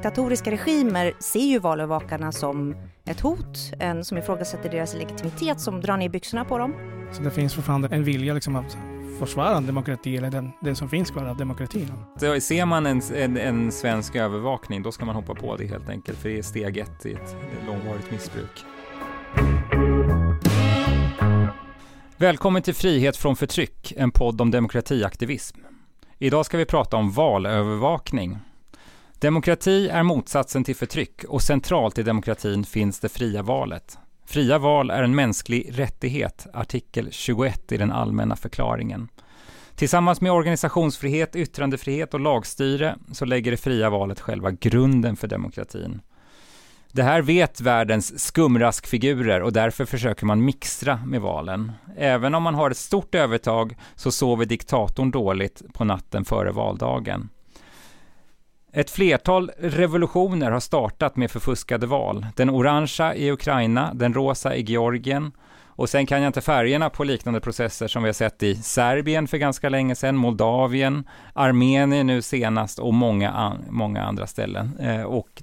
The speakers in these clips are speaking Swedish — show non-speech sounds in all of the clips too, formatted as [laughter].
diktatoriska regimer ser ju valövervakarna som ett hot, en som ifrågasätter deras legitimitet, som drar ner byxorna på dem. Så det finns fortfarande en vilja liksom att försvara demokrati eller den, den som finns kvar av demokratin. Så ser man en, en, en, svensk övervakning, då ska man hoppa på det helt enkelt, för det är steg ett i ett långvarigt missbruk. Välkommen till Frihet från förtryck, en podd om demokratiaktivism. Idag ska vi prata om valövervakning. Demokrati är motsatsen till förtryck och centralt i demokratin finns det fria valet. Fria val är en mänsklig rättighet, artikel 21 i den allmänna förklaringen. Tillsammans med organisationsfrihet, yttrandefrihet och lagstyre så lägger det fria valet själva grunden för demokratin. Det här vet världens skumraskfigurer och därför försöker man mixtra med valen. Även om man har ett stort övertag så sover diktatorn dåligt på natten före valdagen. Ett flertal revolutioner har startat med förfuskade val. Den orangea i Ukraina, den rosa i Georgien och sen kan jag inte färgerna på liknande processer som vi har sett i Serbien för ganska länge sedan, Moldavien, Armenien nu senast och många, an, många andra ställen. Eh, och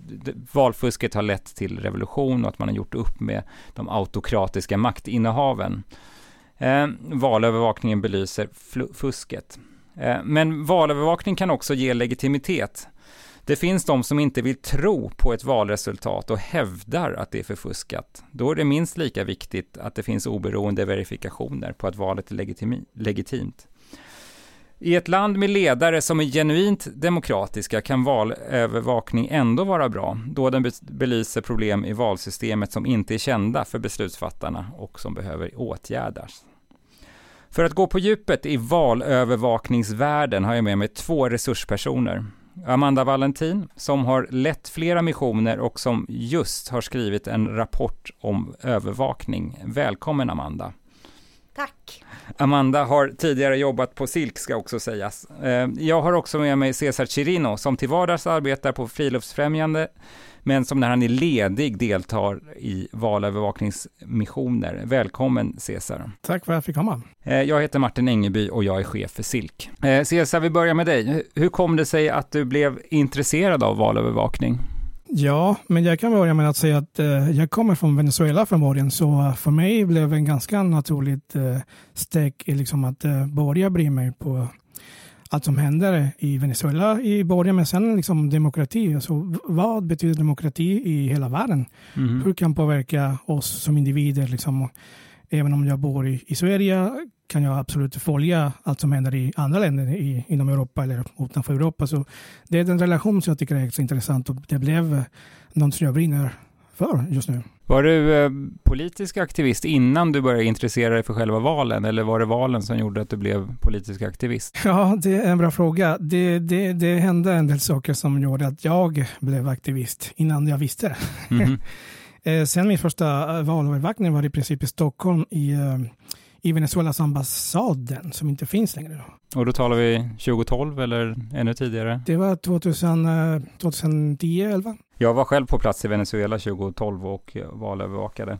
valfusket har lett till revolution och att man har gjort upp med de autokratiska maktinnehaven. Eh, valövervakningen belyser fusket. Eh, men valövervakning kan också ge legitimitet. Det finns de som inte vill tro på ett valresultat och hävdar att det är förfuskat. Då är det minst lika viktigt att det finns oberoende verifikationer på att valet är legitimt. I ett land med ledare som är genuint demokratiska kan valövervakning ändå vara bra, då den belyser problem i valsystemet som inte är kända för beslutsfattarna och som behöver åtgärdas. För att gå på djupet i valövervakningsvärlden har jag med mig två resurspersoner. Amanda Valentin, som har lett flera missioner och som just har skrivit en rapport om övervakning. Välkommen Amanda! Tack! Amanda har tidigare jobbat på Silk ska också sägas. Eh, jag har också med mig Cesar Chirino som till vardags arbetar på Friluftsfrämjande men som när han är ledig deltar i valövervakningsmissioner. Välkommen Cesar. Tack för att jag fick komma. Eh, jag heter Martin Engeby och jag är chef för SILK. Eh, Cesar, vi börjar med dig. Hur kom det sig att du blev intresserad av valövervakning? Ja, men jag kan börja med att säga att eh, jag kommer från Venezuela från början, så för mig blev det en ganska naturligt eh, steg liksom att eh, börja bry mig på allt som händer i Venezuela i början, men sen liksom demokrati. Alltså, vad betyder demokrati i hela världen? Mm. Hur kan påverka oss som individer? Liksom, även om jag bor i, i Sverige kan jag absolut följa allt som händer i andra länder i, inom Europa eller utanför Europa. Så det är en relation som jag tycker är extra intressant och det blev något som jag brinner för just nu. Var du eh, politisk aktivist innan du började intressera dig för själva valen eller var det valen som gjorde att du blev politisk aktivist? [laughs] Ja, det är en bra fråga. Det, det, det hände en del saker som gjorde att jag blev aktivist innan jag visste. Mm -hmm. [laughs] Sen min första valövervakning var i princip i Stockholm i eh, i Venezuelas ambassaden som inte finns längre. Då. Och då talar vi 2012 eller ännu tidigare? Det var 2000, 2010, 11. Jag var själv på plats i Venezuela 2012 och valövervakade.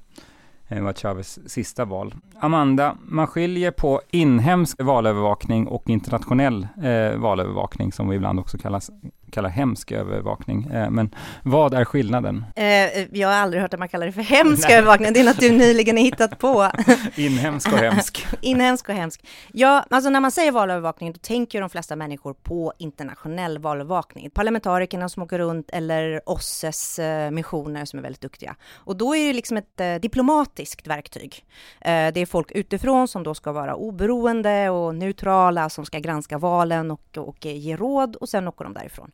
Det var Chavez sista val. Amanda, man skiljer på inhemsk valövervakning och internationell eh, valövervakning som vi ibland också kallas, kallar hemsk övervakning. Eh, men vad är skillnaden? Eh, jag har aldrig hört att man kallar det för hemsk övervakning. Det är något du [laughs] nyligen har hittat på. [laughs] Inhemsk och hemsk. [laughs] Inhemsk och hemsk. Ja, alltså när man säger valövervakning, då tänker de flesta människor på internationell valövervakning. Parlamentarikerna som åker runt eller OSSEs eh, missioner som är väldigt duktiga. Och då är det liksom ett eh, diplomatiskt verktyg. Eh, det är folk utifrån som då ska vara oberoende och neutrala, som ska granska valen och, och ge råd och sen åker de därifrån.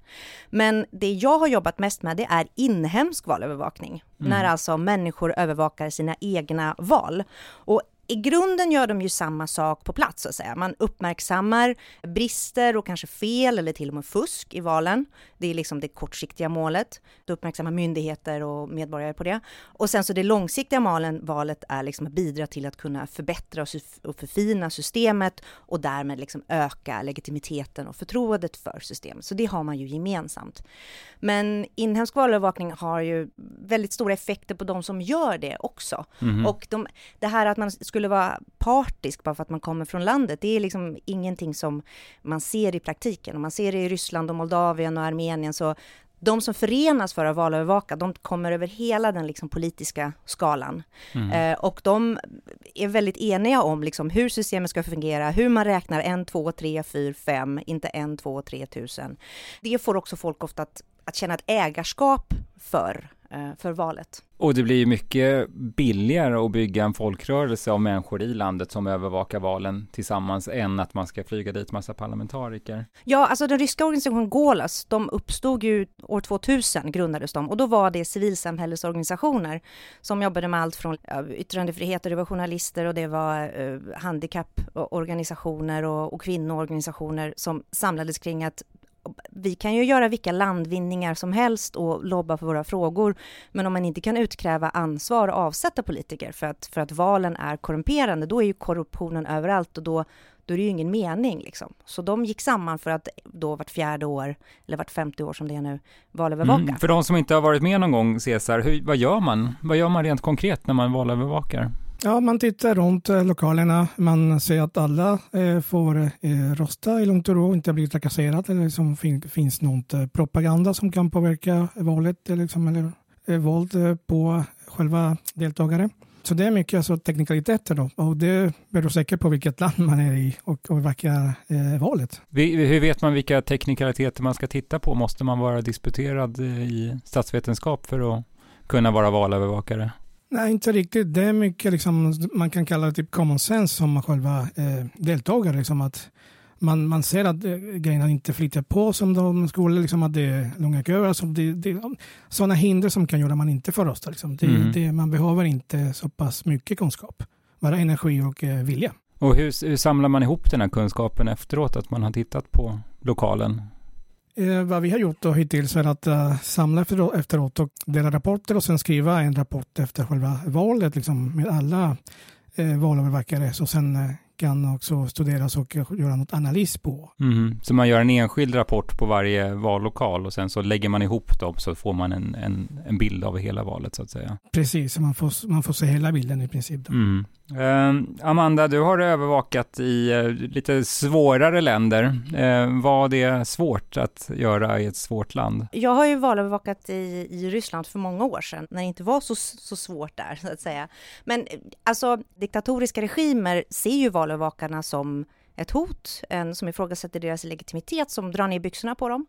Men det jag har jobbat mest med, det är inhemsk valövervakning. Mm. När alltså människor övervakar sina egna val. Och i grunden gör de ju samma sak på plats, så att säga. Man uppmärksammar brister och kanske fel eller till och med fusk i valen. Det är liksom det kortsiktiga målet. Då uppmärksammar myndigheter och medborgare på det. Och sen så det långsiktiga malen, valet är liksom att bidra till att kunna förbättra och förfina systemet och därmed liksom öka legitimiteten och förtroendet för systemet. Så det har man ju gemensamt. Men inhemsk valövervakning har ju väldigt stora effekter på de som gör det också. Mm. Och de, det här att man skulle vara partisk bara för att man kommer från landet, det är liksom ingenting som man ser i praktiken. Om man ser det i Ryssland och Moldavien och Armenien så de som förenas för att valövervaka, de kommer över hela den liksom politiska skalan. Mm. Eh, och de är väldigt eniga om liksom hur systemet ska fungera, hur man räknar en, två, tre, fyra, fem, inte en, två, tre tusen. Det får också folk ofta att, att känna ett ägarskap för Eh, för valet. Och det blir ju mycket billigare att bygga en folkrörelse av människor i landet som övervakar valen tillsammans än att man ska flyga dit massa parlamentariker. Ja, alltså den ryska organisationen Golas, de uppstod ju år 2000 grundades de och då var det civilsamhällesorganisationer som jobbade med allt från yttrandefrihet och det var journalister och det var uh, handikapporganisationer och, och kvinnoorganisationer som samlades kring att vi kan ju göra vilka landvinningar som helst och lobba för våra frågor, men om man inte kan utkräva ansvar och avsätta politiker för att, för att valen är korrumperande, då är ju korruptionen överallt och då, då är det ju ingen mening. Liksom. Så de gick samman för att då vart fjärde år, eller vart femte år som det är nu, valövervaka. Mm, för de som inte har varit med någon gång, Cesar, hur, vad gör man? Vad gör man rent konkret när man valövervakar? Ja, man tittar runt eh, lokalerna. Man ser att alla eh, får eh, rösta i lugnt och ro, inte bli trakasserade eller liksom fin finns något eh, propaganda som kan påverka valet eh, liksom, eller eh, våld eh, på själva deltagare. Så det är mycket alltså, teknikaliteter då och det beror säkert på vilket land man är i och, och vilka eh, valet. Hur vet man vilka teknikaliteter man ska titta på? Måste man vara disputerad eh, i statsvetenskap för att kunna vara valövervakare? Nej, inte riktigt. Det är mycket liksom, man kan kalla det typ common sense som själva eh, deltagare. Liksom att man, man ser att eh, grejerna inte flyter på som de skulle, liksom att det är långa köer. Alltså det, det, sådana hinder som kan göra att man inte får rösta. Liksom. Det, mm. det, man behöver inte så pass mycket kunskap, bara energi och eh, vilja. Och hur, hur samlar man ihop den här kunskapen efteråt, att man har tittat på lokalen? Eh, vad vi har gjort då hittills är att eh, samla efteråt och dela rapporter och sen skriva en rapport efter själva valet liksom, med alla eh, valövervakare. Så sen eh, kan också studeras och göra något analys på. Mm. Så man gör en enskild rapport på varje vallokal och sen så lägger man ihop dem så får man en, en, en bild av hela valet så att säga. Precis, man får, man får se hela bilden i princip. Mm. Uh, Amanda, du har övervakat i uh, lite svårare länder. Uh, var det svårt att göra i ett svårt land? Jag har ju valövervakat i, i Ryssland för många år sedan, när det inte var så, så svårt där, så att säga. Men alltså, diktatoriska regimer ser ju valövervakarna som ett hot, en som ifrågasätter deras legitimitet, som drar ner byxorna på dem.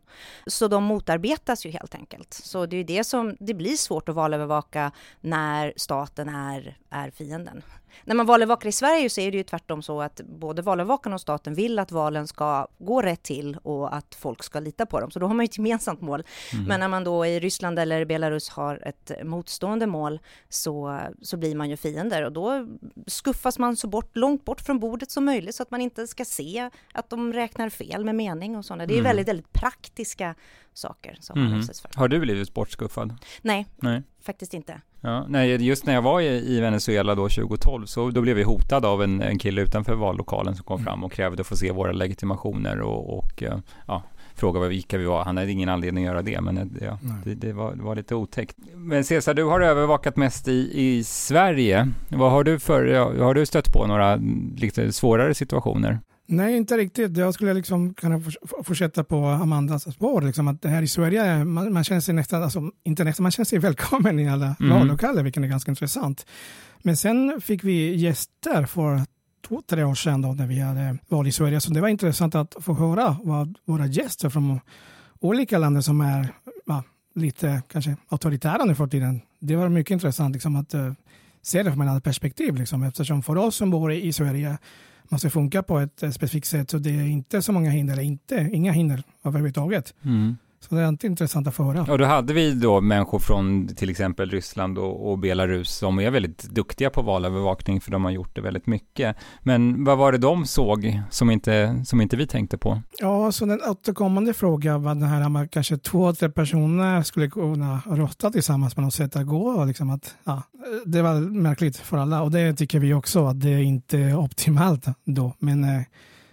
Så de motarbetas ju helt enkelt. Så det är det som, det blir svårt att valövervaka när staten är, är fienden. När man valövervakar i Sverige så är det ju tvärtom så att både valövervakarna och staten vill att valen ska gå rätt till och att folk ska lita på dem. Så då har man ju ett gemensamt mål. Mm. Men när man då i Ryssland eller Belarus har ett motstående mål så, så blir man ju fiender och då skuffas man så bort, långt bort från bordet som möjligt så att man inte ska se att de räknar fel med mening och sådana. Det är mm. väldigt, väldigt praktiska saker som mm. man utsätts för. Har du blivit bortskuffad? Nej, Nej, faktiskt inte. Ja, nej, just när jag var i, i Venezuela då 2012 så då blev vi hotade av en, en kille utanför vallokalen som kom mm. fram och krävde att få se våra legitimationer och, och eh, ja, fråga vilka vi var. Han hade ingen anledning att göra det, men det, ja, det, det, var, det, var, lite otäckt. Men Cesar, du har övervakat mest i, i Sverige. Vad har du för, har du stött på några lite svårare situationer? Nej, inte riktigt. Jag skulle liksom kunna fortsätta på Amandas spår. Liksom att här i Sverige, man, man känner sig nästan, alltså, inte nästan, man känner sig välkommen i alla mm. vallokaler, vilket är ganska intressant. Men sen fick vi gäster för två, tre år sedan då, när vi hade val i Sverige. Så det var intressant att få höra vad våra gäster från olika länder som är ja, lite kanske auktoritära nu för tiden. Det var mycket intressant liksom, att uh, se det från ett annat perspektiv. Liksom, eftersom för oss som bor i Sverige man ska funka på ett eh, specifikt sätt. Så det är inte så många hinder, eller inte, inga hinder överhuvudtaget. Mm. Så det är inte intressant att få höra. Och då hade vi då människor från till exempel Ryssland och, och, Belarus som är väldigt duktiga på valövervakning för de har gjort det väldigt mycket. Men vad var det de såg som inte, som inte vi tänkte på? Ja, så den återkommande frågan var den här med kanske två, tre personer skulle kunna rösta tillsammans på något sätt att gå. Liksom att, ja, det var märkligt för alla och det tycker vi också att det är inte optimalt då. Men eh,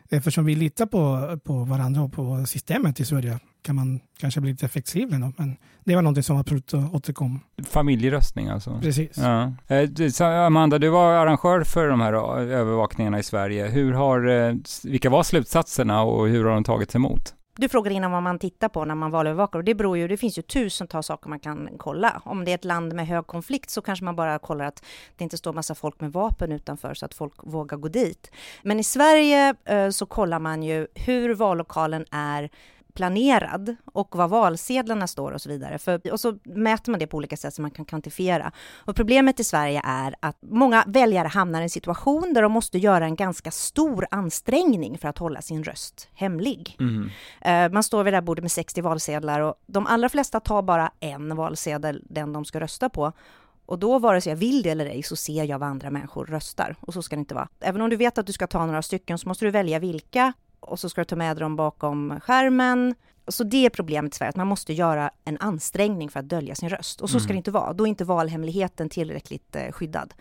eftersom vi litar på, på varandra och på systemet i Sverige kan man kanske bli lite flexibel. Då, men det var någonting som absolut återkom. Familjeröstning alltså? Precis. Ja. Eh, Amanda, du var arrangör för de här övervakningarna i Sverige. Hur har, eh, vilka var slutsatserna och hur har de tagits emot? Du frågade innan vad man tittar på när man valövervakar och det beror ju, det finns ju tusentals saker man kan kolla. Om det är ett land med hög konflikt så kanske man bara kollar att det inte står massa folk med vapen utanför så att folk vågar gå dit. Men i Sverige eh, så kollar man ju hur vallokalen är planerad och var valsedlarna står och så vidare. För, och så mäter man det på olika sätt som man kan kvantifiera. Och problemet i Sverige är att många väljare hamnar i en situation där de måste göra en ganska stor ansträngning för att hålla sin röst hemlig. Mm. Uh, man står vid det här bordet med 60 valsedlar och de allra flesta tar bara en valsedel, den de ska rösta på. Och då, vare sig jag vill det eller ej, så ser jag vad andra människor röstar. Och så ska det inte vara. Även om du vet att du ska ta några stycken så måste du välja vilka och så ska du ta med dem bakom skärmen. Så det är problemet i Sverige, att man måste göra en ansträngning för att dölja sin röst. Och så ska mm. det inte vara. Då är inte valhemligheten tillräckligt eh, skyddad.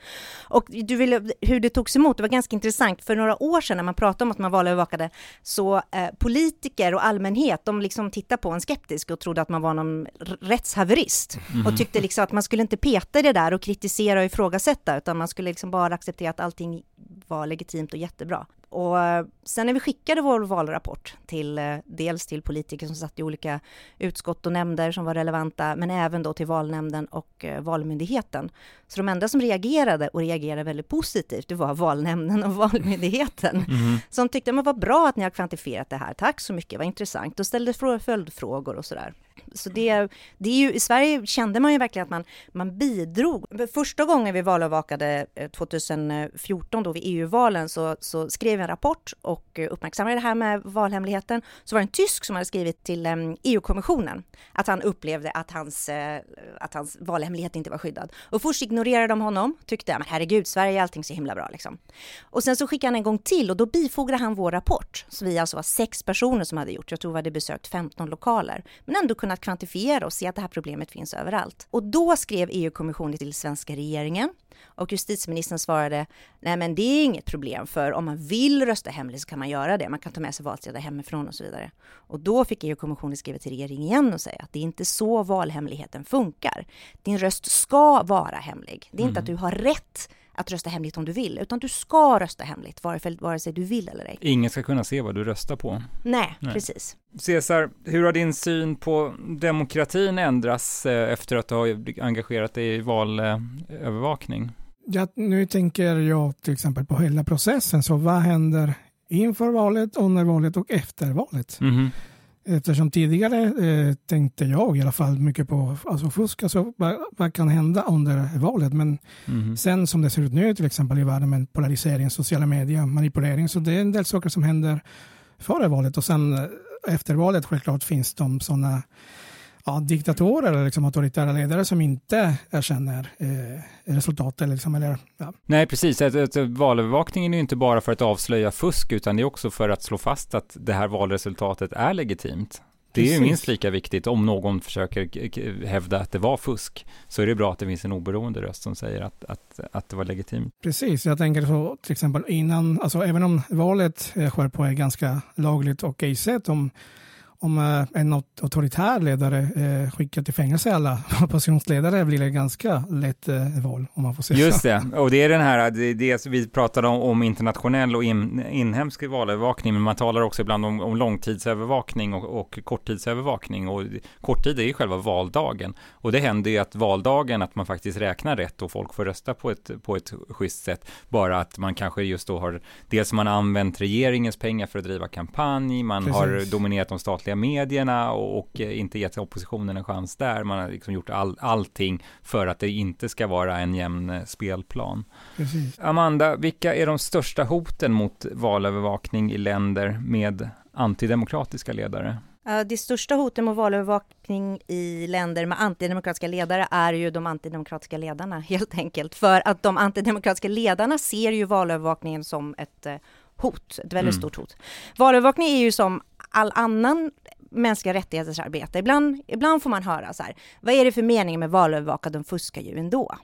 Och du ville, hur det togs emot, det var ganska intressant. För några år sedan när man pratade om att man valövervakade, så eh, politiker och allmänhet, de liksom tittade på en skeptisk och trodde att man var någon rättshaverist. Mm. Och tyckte liksom att man skulle inte peta i det där och kritisera och ifrågasätta, utan man skulle liksom bara acceptera att allting var legitimt och jättebra. Och eh, sen när vi skickade vår valrapport till eh, dels till politiker som satt i olika utskott och nämnder som var relevanta, men även då till valnämnden och eh, valmyndigheten. Så de enda som reagerade och reagerade väldigt positivt, det var valnämnden och [laughs] valmyndigheten. Mm. Som tyckte, men vad bra att ni har kvantifierat det här, tack så mycket, vad intressant, och ställde följdfrågor och sådär. Så det, det är ju, i Sverige kände man ju verkligen att man, man bidrog. Första gången vi valövervakade 2014 då vid EU-valen så, så skrev jag en rapport och eh, uppmärksammade det här med valhemligheten. Så var det en tysk som hade skrivit till ehm, e EU-kommissionen att han upplevde att hans, eh, att hans valhemlighet inte var skyddad. Och först ignorerade de honom, tyckte men herregud, Sverige är allting så himla bra liksom. Och sen så skickade han en gång till och då bifogade han vår rapport. Så vi alltså var sex personer som hade gjort, jag tror vi hade besökt 15 lokaler, men ändå kunnat kvantifiera och se att det här problemet finns överallt. Och då skrev EU-kommissionen till svenska regeringen och justitieministern svarade, nej men det är inget problem för om man vill rösta hemligt så kan man göra det. Man kan ta med sig valsedlar hemifrån och så vidare. Och då fick EU-kommissionen skriva till regeringen igen och säga att det är inte så valhemligheten funkar. Din röst ska vara hemlig. Det är mm. inte att du har rätt att rösta hemligt om du vill, utan du ska rösta hemligt vare, vare sig du vill eller ej. Ingen ska kunna se vad du röstar på. Nej, Nej. precis. Cesar, hur har din syn på demokratin ändrats eh, efter att du har engagerat dig i valövervakning? Ja, nu tänker jag till exempel på hela processen, så vad händer inför valet, under valet och efter valet? Mm. Eftersom tidigare eh, tänkte jag i alla fall mycket på alltså fusk, alltså, vad, vad kan hända under valet. Men mm. sen som det ser ut nu till exempel i världen med polarisering, sociala medier, manipulering, så det är en del saker som händer före valet och sen eh, efter valet självklart finns de sådana ja, diktatorer eller liksom auktoritära ledare som inte erkänner eh, resultatet. Liksom, eller, ja. Nej, precis. Att, att, valövervakningen är ju inte bara för att avslöja fusk, utan det är också för att slå fast att det här valresultatet är legitimt. Det är ju minst lika viktigt om någon försöker hävda att det var fusk, så är det bra att det finns en oberoende röst som säger att, att, att det var legitimt. Precis, jag tänker så till exempel innan, alltså även om valet sker på ett ganska lagligt och okej sätt, om om eh, en auktoritär ledare eh, skickar till fängelse alla [laughs] oppositionsledare blir det ganska lätt eh, val, om man får säga Just det, och det är den här, det, det vi pratade om, om internationell och in, inhemsk valövervakning, men man talar också ibland om, om långtidsövervakning och, och korttidsövervakning, och korttid är ju själva valdagen, och det händer ju att valdagen, att man faktiskt räknar rätt och folk får rösta på ett, på ett schysst sätt, bara att man kanske just då har, dels man har använt regeringens pengar för att driva kampanj, man Precis. har dominerat de statliga statliga medierna och, och eh, inte gett oppositionen en chans där. Man har liksom gjort all, allting för att det inte ska vara en jämn eh, spelplan. Precis. Amanda, vilka är de största hoten mot valövervakning i länder med antidemokratiska ledare? Det största hotet mot valövervakning i länder med antidemokratiska ledare är ju de antidemokratiska ledarna, helt enkelt. För att de antidemokratiska ledarna ser ju valövervakningen som ett eh, hot, ett väldigt mm. stort hot. Valövervakning är ju som all annan mänskliga rättigheters arbete. Ibland, ibland får man höra så här, vad är det för mening med valövervakad, de fuskar ju ändå.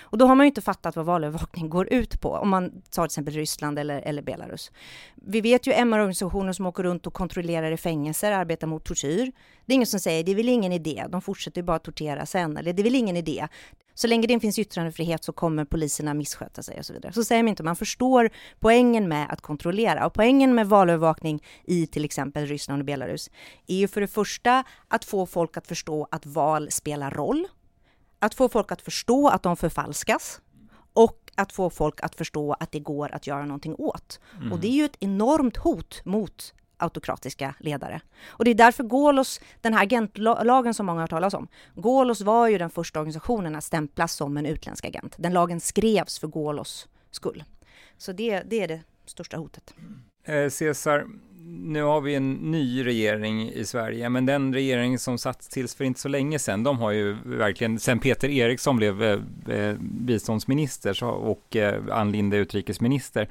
Och då har man ju inte fattat vad valövervakning går ut på, om man tar till exempel Ryssland eller, eller Belarus. Vi vet ju MR-organisationer som åker runt och kontrollerar i fängelser, arbetar mot tortyr. Det är ingen som säger, det är väl ingen idé, de fortsätter ju bara tortera sen, eller det är väl ingen idé. Så länge det finns yttrandefrihet så kommer poliserna missköta sig och så vidare. Så säger man inte, man förstår poängen med att kontrollera. Och poängen med valövervakning i till exempel Ryssland och Belarus är ju för det första att få folk att förstå att val spelar roll. Att få folk att förstå att de förfalskas. Och att få folk att förstå att det går att göra någonting åt. Mm. Och det är ju ett enormt hot mot autokratiska ledare. Och det är därför Golos, den här agentlagen som många har talat om, Golos var ju den första organisationen att stämplas som en utländsk agent. Den lagen skrevs för Golos skull. Så det, det är det största hotet. Eh, Cesar, nu har vi en ny regering i Sverige, men den regering som satt tills för inte så länge sedan, de har ju verkligen, sen Peter Eriksson blev eh, eh biståndsminister så, och eh, Ann Linde utrikesminister,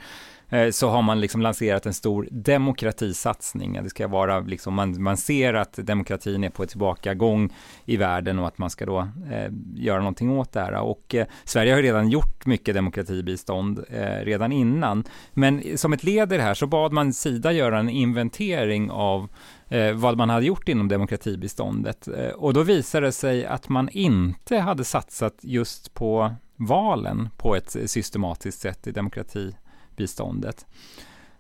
Eh, så har man liksom lanserat en stor demokratisatsning. Det ska vara liksom, man, man ser att demokratin är på tillbakagång i världen och att man ska då eh, göra någonting åt det här. Och eh, Sverige har redan gjort mycket demokratibistånd eh, redan innan. Men som ett led i det här så bad man Sida göra en inventering av eh, vad man hade gjort inom demokratibiståndet. Eh, och då visade det sig att man inte hade satsat just på valen på ett systematiskt sätt i demokrati biståndet.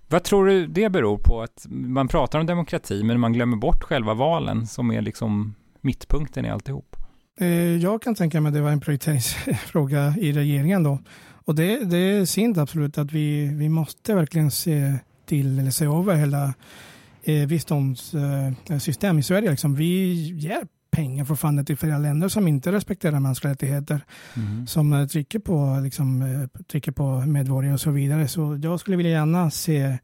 Vad tror du det beror på? Att man pratar om demokrati, men man glömmer bort själva valen som är liksom mittpunkten i alltihop. Eh, jag kan tänka mig att det var en prioriteringsfråga i regeringen då. Och det, det är synd absolut att vi, vi måste verkligen se till, eller se över hela eh, biståndssystem i Sverige. Liksom. Vi ger pengar fortfarande till flera länder som inte respekterar mänskliga rättigheter. Mm. Som eh, trycker på, liksom, eh, trycker på medborgare och så vidare. Så jag skulle vilja gärna se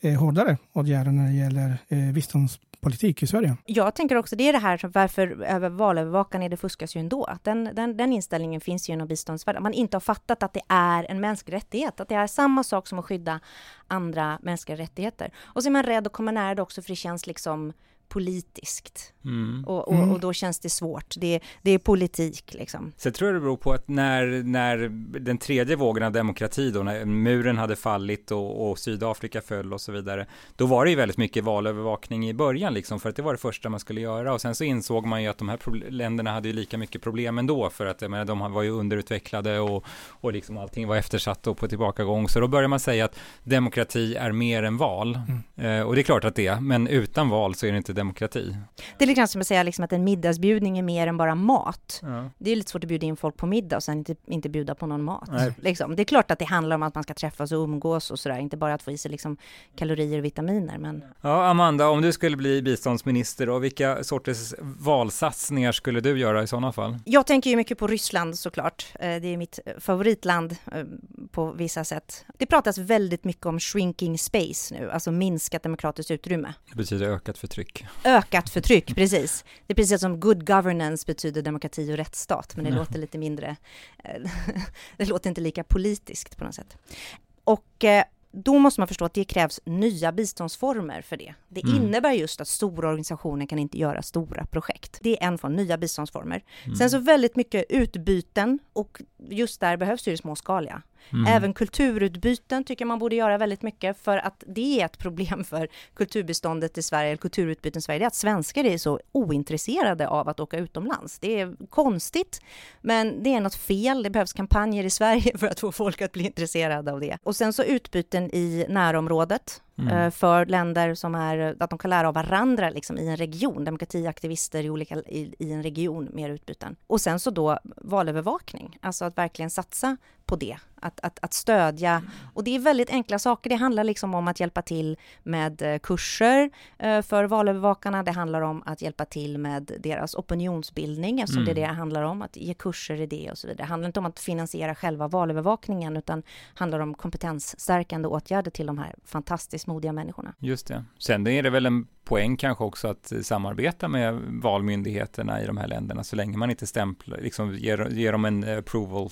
eh, hårdare åtgärder när det gäller eh, biståndspolitik i Sverige. Jag tänker också, det är det här varför över valövervakarna det fuskas ju ändå. Den, den, den inställningen finns ju inom biståndsvärlden. Man inte har fattat att det är en mänsklig rättighet, att det är samma sak som att skydda andra mänskliga rättigheter. Och så är man rädd att komma nära det också för det känns liksom politiskt. Mm. Och, och, mm. och, då känns det svårt. Det, det är politik liksom. Så jag tror det beror på att när, när den tredje vågen av demokrati då, när muren hade fallit och, och, Sydafrika föll och så vidare, då var det ju väldigt mycket valövervakning i början liksom, för att det var det första man skulle göra. Och sen så insåg man ju att de här länderna hade ju lika mycket problem ändå, för att jag menar, de var ju underutvecklade och, och liksom allting var eftersatt och på tillbakagång. Så då började man säga att demokrati är mer än val. Mm. Eh, och det är klart att det är, men utan val så är det inte demokrati. Det är lite grann som att säga liksom att en middagsbjudning är mer än bara mat. Ja. Det är lite svårt att bjuda in folk på middag och sen inte, inte bjuda på någon mat. Liksom. Det är klart att det handlar om att man ska träffas och umgås och sådär, inte bara att få i sig liksom kalorier och vitaminer. Men... Ja, Amanda, om du skulle bli biståndsminister, och vilka sorters valsatsningar skulle du göra i sådana fall? Jag tänker ju mycket på Ryssland såklart. Eh, det är mitt favoritland eh, på vissa sätt. Det pratas väldigt mycket om shrinking space nu, alltså minskat demokratiskt utrymme. Det betyder ökat förtryck ökat förtryck, precis. Det är precis som good governance betyder demokrati och rättsstat, men det mm. låter lite mindre, eh, [laughs] det låter inte lika politiskt på något sätt. Och eh, då måste man förstå att det krävs nya biståndsformer för det. Det mm. innebär just att stora organisationer kan inte göra stora projekt. Det är en form, nya biståndsformer. Mm. Sen så väldigt mycket utbyten och just där behövs det småskaliga. Mm. Även kulturutbyten tycker man borde göra väldigt mycket för att det är ett problem för kulturbiståndet i Sverige, eller kulturutbyten i Sverige, det är att svenskar är så ointresserade av att åka utomlands. Det är konstigt, men det är något fel. Det behövs kampanjer i Sverige [laughs] för att få folk att bli intresserade av det. Och sen så utbyten i närområdet Mm. Eh, för länder som är, att de kan lära av varandra liksom, i en region, demokratiaktivister i, olika, i, i en region, mer utbyten. Och sen så då valövervakning, alltså att verkligen satsa på det, att, att, att stödja. Och det är väldigt enkla saker, det handlar liksom om att hjälpa till med eh, kurser eh, för valövervakarna, det handlar om att hjälpa till med deras opinionsbildning, eftersom mm. det är det det handlar om, att ge kurser i det och så vidare. Det handlar inte om att finansiera själva valövervakningen, utan handlar om kompetensstärkande åtgärder till de här fantastiskt modiga människorna. Just det. Sen är det väl en poäng kanske också att samarbeta med valmyndigheterna i de här länderna så länge man inte stämplar, liksom ger, ger dem en approval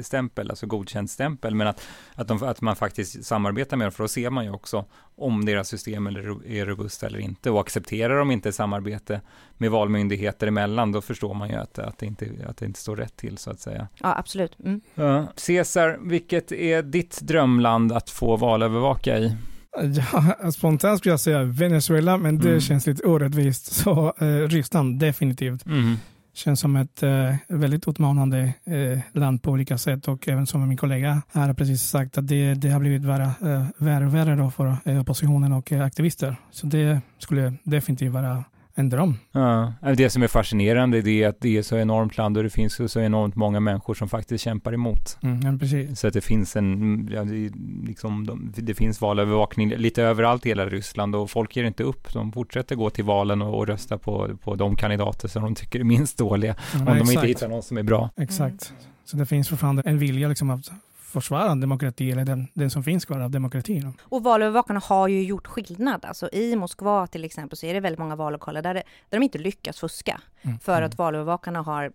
stämpel, alltså godkänd stämpel, men att, att, de, att man faktiskt samarbetar med dem, för då ser man ju också om deras system är robusta eller inte och accepterar de inte samarbete med valmyndigheter emellan, då förstår man ju att, att, det, inte, att det inte står rätt till så att säga. Ja, absolut. Mm. Ja. Cesar, vilket är ditt drömland att få valövervaka i? Ja, spontant skulle jag säga Venezuela, men det mm. känns lite orättvist. Så eh, Ryssland, definitivt. Mm. Känns som ett eh, väldigt utmanande eh, land på olika sätt och även som min kollega här har precis sagt att det, det har blivit värre, eh, värre och värre då för eh, oppositionen och eh, aktivister. Så det skulle definitivt vara en dröm. Ja, det som är fascinerande är att det är så enormt land och det finns så enormt många människor som faktiskt kämpar emot. Mm, precis. Så att det finns en, ja, det, liksom, det finns valövervakning lite överallt i hela Ryssland och folk ger inte upp. De fortsätter gå till valen och, och rösta på, på de kandidater som de tycker är minst dåliga. Ja, om exakt. de inte hittar någon som är bra. Exakt. Så det finns fortfarande en vilja liksom att försvara demokrati eller den, den som finns kvar av demokratin. Och valövervakarna har ju gjort skillnad. Alltså i Moskva till exempel så är det väldigt många vallokaler där, det, där de inte lyckas fuska. Mm. För mm. att valövervakarna har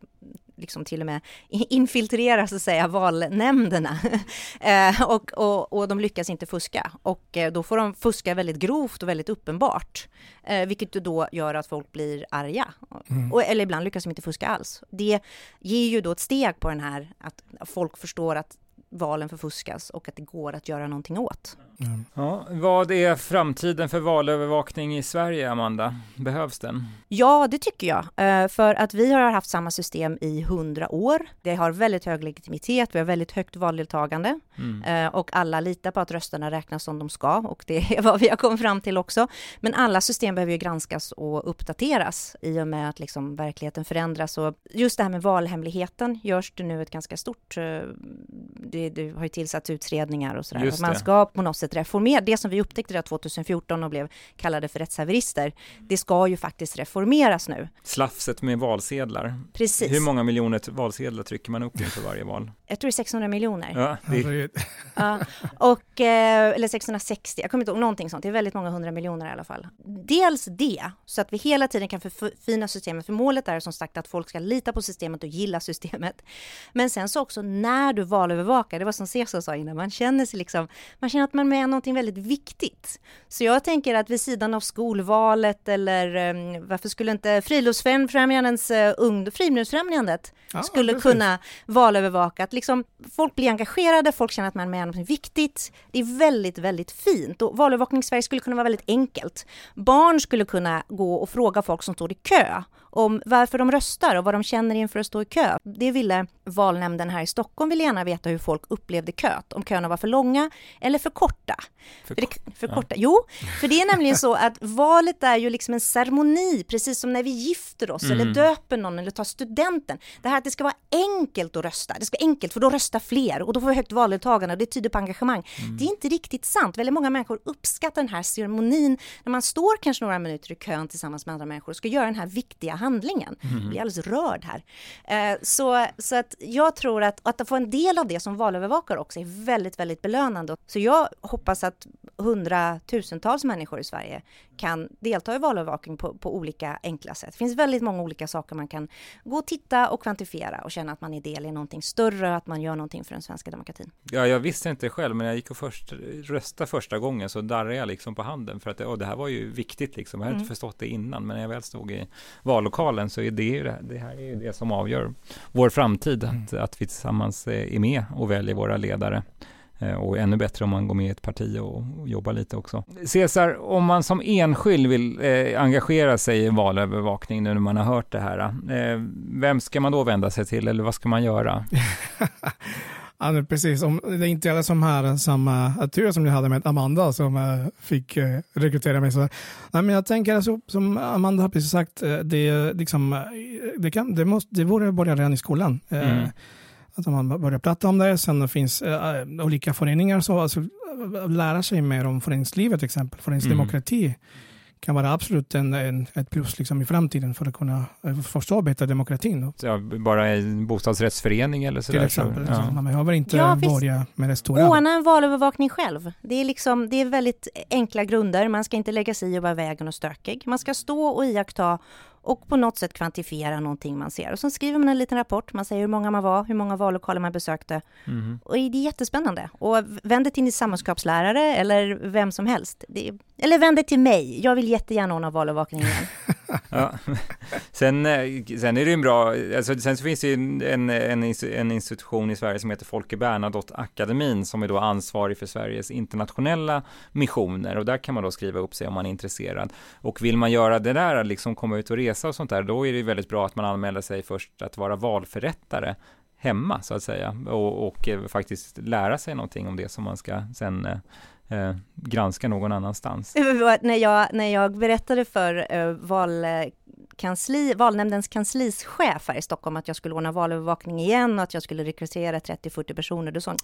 liksom till och med infiltrerar så att säga valnämnderna [laughs] eh, och, och, och de lyckas inte fuska och eh, då får de fuska väldigt grovt och väldigt uppenbart eh, vilket då gör att folk blir arga mm. och, eller ibland lyckas de inte fuska alls. Det ger ju då ett steg på den här att folk förstår att valen förfuskas och att det går att göra någonting åt. Mm. Ja, vad är framtiden för valövervakning i Sverige, Amanda? Behövs den? Ja, det tycker jag. Eh, för att vi har haft samma system i hundra år. Det har väldigt hög legitimitet, vi har väldigt högt valdeltagande mm. Eh, och alla litar på att rösterna räknas som de ska och det är [laughs] vad vi har kommit fram till också. Men alla system behöver ju granskas och uppdateras i och med att liksom verkligheten förändras och just det här med valhemligheten görs det nu ett ganska stort, eh, det, det har ju tillsatts utredningar och sådär. Man ska på något sätt reformera, det som vi upptäckte 2014 och blev kallade för rättshaverister, det ska ju faktiskt reformeras nu. Slafset med valsedlar. Precis. Hur många miljoner valsedlar trycker man upp inför varje val? Jag tror det är 600 miljoner. Ja, det... ja, och, eh, eller 660, jag kommer inte ihåg någonting sånt, det är väldigt många hundra miljoner i alla fall. Dels det, så att vi hela tiden kan förfina systemet, för målet är som sagt att folk ska lita på systemet och gilla systemet. Men sen så också när du valövervakar, det var som Cesar sa innan, man känner sig liksom, man känner att man med någonting väldigt viktigt. Så jag tänker att vid sidan av skolvalet eller um, varför skulle inte Friluftsfrämjandets uh, ung, Friluftsfrämjandet ja, skulle precis. kunna valövervaka, att liksom folk blir engagerade, folk känner att man är med om något viktigt. Det är väldigt, väldigt fint och valövervakning i Sverige skulle kunna vara väldigt enkelt. Barn skulle kunna gå och fråga folk som står i kö om varför de röstar och vad de känner inför att stå i kö. Det ville valnämnden här i Stockholm vill gärna veta hur folk upplevde köt, om köerna var för långa eller för korta. För, för, det, för korta. Ja. Jo, för det är nämligen så att valet är ju liksom en ceremoni, precis som när vi gifter oss mm. eller döper någon eller tar studenten. Det här att det ska vara enkelt att rösta, det ska vara enkelt för då röstar fler och då får vi högt valdeltagande och det tyder på engagemang. Mm. Det är inte riktigt sant. Väldigt många människor uppskattar den här ceremonin när man står kanske några minuter i kön tillsammans med andra människor och ska göra den här viktiga handlingen. Mm. Jag blir alldeles rörd här. Eh, så, så att jag tror att, att få en del av det som valövervakare också är väldigt, väldigt belönande. Så jag hoppas att hundratusentals människor i Sverige kan delta i valövervakning på, på olika enkla sätt. Det finns väldigt många olika saker man kan gå och titta och kvantifiera och känna att man är del i någonting större, att man gör någonting för den svenska demokratin. Ja, jag visste inte själv, men jag gick och först, röstade första gången så darrade jag liksom på handen för att oh, det här var ju viktigt liksom. Jag hade mm. inte förstått det innan, men när jag väl stod i vallokalen så är det ju det, det här är ju det som avgör vår framtid, att, mm. att vi tillsammans är med och väljer våra ledare. Eh, och ännu bättre om man går med i ett parti och, och jobbar lite också. Cesar, om man som enskild vill eh, engagera sig i valövervakning nu när man har hört det här, eh, vem ska man då vända sig till eller vad ska man göra? [laughs] Ja, precis. Om det är inte alla som har samma tur som jag hade med Amanda som uh, fick uh, rekrytera mig. Så, nej, men jag tänker alltså, som Amanda har precis sagt, det, liksom, det, kan, det, måste, det borde börja redan i skolan. Mm. Att man börjar prata om det. Sen finns äh, olika föreningar, så, alltså, lära sig mer om föreningslivet till exempel, föreningsdemokrati. Mm. Kan vara absolut en, en, ett plus liksom i framtiden för att kunna eh, förstå bättre demokratin. Så bara en bostadsrättsförening eller sådär? Till exempel. Så, ja. Man behöver inte Ja, börja med det stora. Ordna en valövervakning själv. Det är, liksom, det är väldigt enkla grunder. Man ska inte lägga sig i och vara vägen och stökig. Man ska stå och iaktta och på något sätt kvantifiera någonting man ser. Och så skriver man en liten rapport. Man säger hur många man var, hur många vallokaler man besökte. Mhm. Och det är jättespännande. Och vänd dig till din samhällskapslärare eller vem som helst. Det är, eller vänd dig till mig. Jag vill jättegärna ordna valövervakning igen. [laughs] Ja. Sen, eh, sen är det ju en bra, alltså, sen så finns det ju en, en, en ins- en institution i Sverige som heter Folke Bernadotte-akademin som är då ansvarig för Sveriges internationella missioner och där kan man då skriva upp sig om man är intresserad. Och vill man göra det där, liksom komma ut och resa och sånt där, då är det väldigt bra att man anmäler sig först att vara valförrättare hemma så att säga och, och eh, faktiskt lära sig någonting om det som man ska sen eh, granska någon annanstans. [laughs] när, jag, när jag berättade för uh, valkansli, valnämndens kanslischef här i Stockholm att jag skulle ordna valövervakning igen och att jag skulle rekrytera 30-40 personer, då sa hon,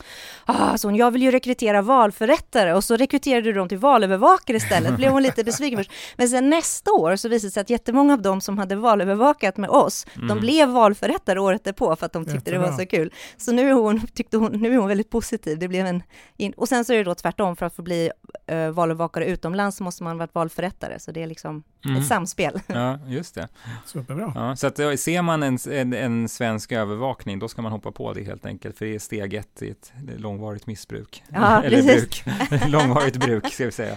ah, så hon, jag vill ju rekrytera valförrättare och så rekryterade du dem till valövervakare istället, blev hon lite [laughs] besviken först. Men sen nästa år så visade det sig att jättemånga av dem som hade valövervakat med oss, de Mm. blev valförrättare året därpå för att de tyckte det var Jättebra. så kul. Så nu är hon, tyckte hon, nu är hon väldigt positiv. Det blev en, in, och sen så är det då tvärtom, för att få bli uh, valövervakare utomlands så måste man vara valförrättare, så det är liksom Mm. ett samspel. Ja, just det. Superbra. Ja, så att ser man en, en, en svensk övervakning, då ska man hoppa på det helt enkelt, för det är steg ett i ett långvarigt missbruk. Ja, [laughs] Eller precis. bruk. [laughs] långvarigt bruk, ska vi säga.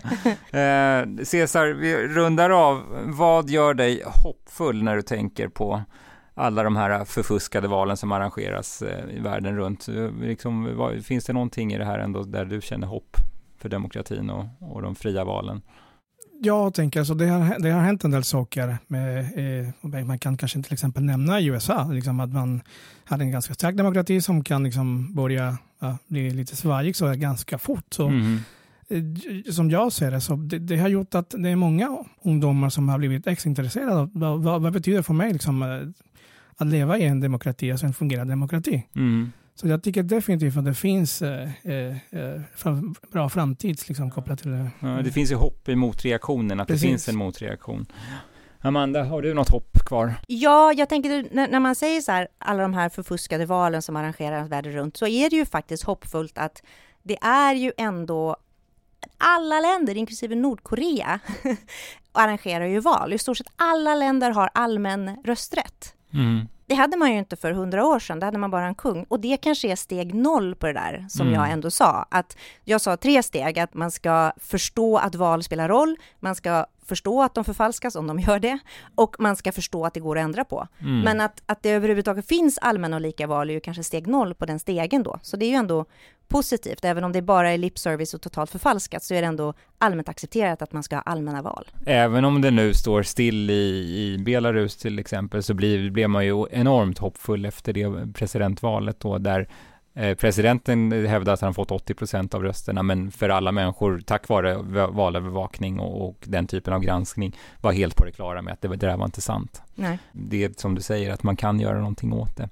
Eh, Cesar, vi rundar av. Vad gör dig hoppfull när du tänker på alla de här förfuskade valen som arrangeras eh, i världen runt? Liksom, vad, finns det någonting i det här ändå där du känner hopp för demokratin och, och de fria valen? Jag tänker alltså det har, det har hänt en del saker. Med, eh, man kan kanske till exempel nämna i USA, liksom att man hade en ganska stark demokrati som kan liksom börja ja, bli lite svajig så ganska fort. Så, Mhm. eh, Som jag ser det, så det, det har gjort att det är många ungdomar som har blivit extraintresserade av vad, vad, vad betyder för mig liksom, eh, att leva i en demokrati, alltså en fungerande demokrati. Mm. Så jag tycker definitivt att det finns eh, eh, eh, fram, bra framtid liksom, kopplat till det. Ja, det finns ju hopp i motreaktionen, att Precis. det finns en motreaktion. Amanda, har du något hopp kvar? Ja, jag tänker när, när man säger så här, alla de här förfuskade valen som arrangeras världen runt, så är det ju faktiskt hoppfullt att det är ju ändå alla länder, inklusive Nordkorea, [laughs] arrangerar ju val. I stort sett alla länder har allmän rösträtt. Mm. Det hade man ju inte för hundra år sedan, då hade man bara en kung. Och det kanske är steg noll på det där, som Mm. jag ändå sa. Att jag sa tre steg, att man ska förstå att val spelar roll, man ska förstå att de förfalskas om de gör det, och man ska förstå att det går att ändra på. Mm. Men att, att det överhuvudtaget finns allmänna och lika val är ju kanske steg noll på den stegen då. Så det är ju ändå positivt, även om det bara är lipservice och totalt förfalskat, så är det ändå allmänt accepterat att man ska ha allmänna val. Även om det nu står still i, i Belarus till exempel så blir, blev man ju enormt hoppfull efter det presidentvalet då där presidenten hävdar att han fått 80 procent av rösterna men för alla människor tack vare va- valövervakning och, och den typen av granskning var helt på det klara med att det, det där var inte sant. Nej. Det är som du säger att man kan göra någonting åt det.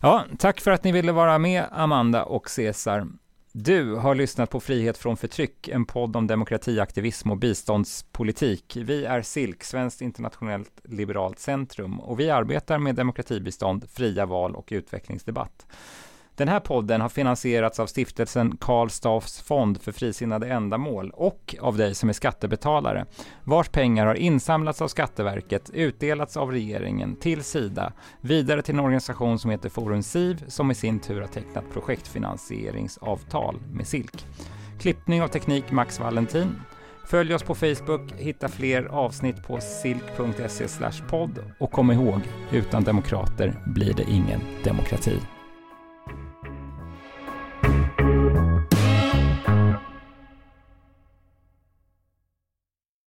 Ja, tack för att ni ville vara med Amanda och Cesar. Du har lyssnat på Frihet från förtryck, en podd om demokratiaktivism och biståndspolitik. Vi är SILK, Svenskt internationellt liberalt centrum, och vi arbetar med demokratibistånd, fria val och utvecklingsdebatt. Den här podden har finansierats av stiftelsen Karl Staffs fond för frisinnade ändamål och av dig som är skattebetalare, vars pengar har insamlats av Skatteverket, utdelats av regeringen till Sida, vidare till en organisation som heter Forum SIV som i sin tur har tecknat projektfinansieringsavtal med SILK. Klippning av teknik Max Valentin. Följ oss på Facebook, hitta fler avsnitt på silk.se podd och kom ihåg, utan demokrater blir det ingen demokrati.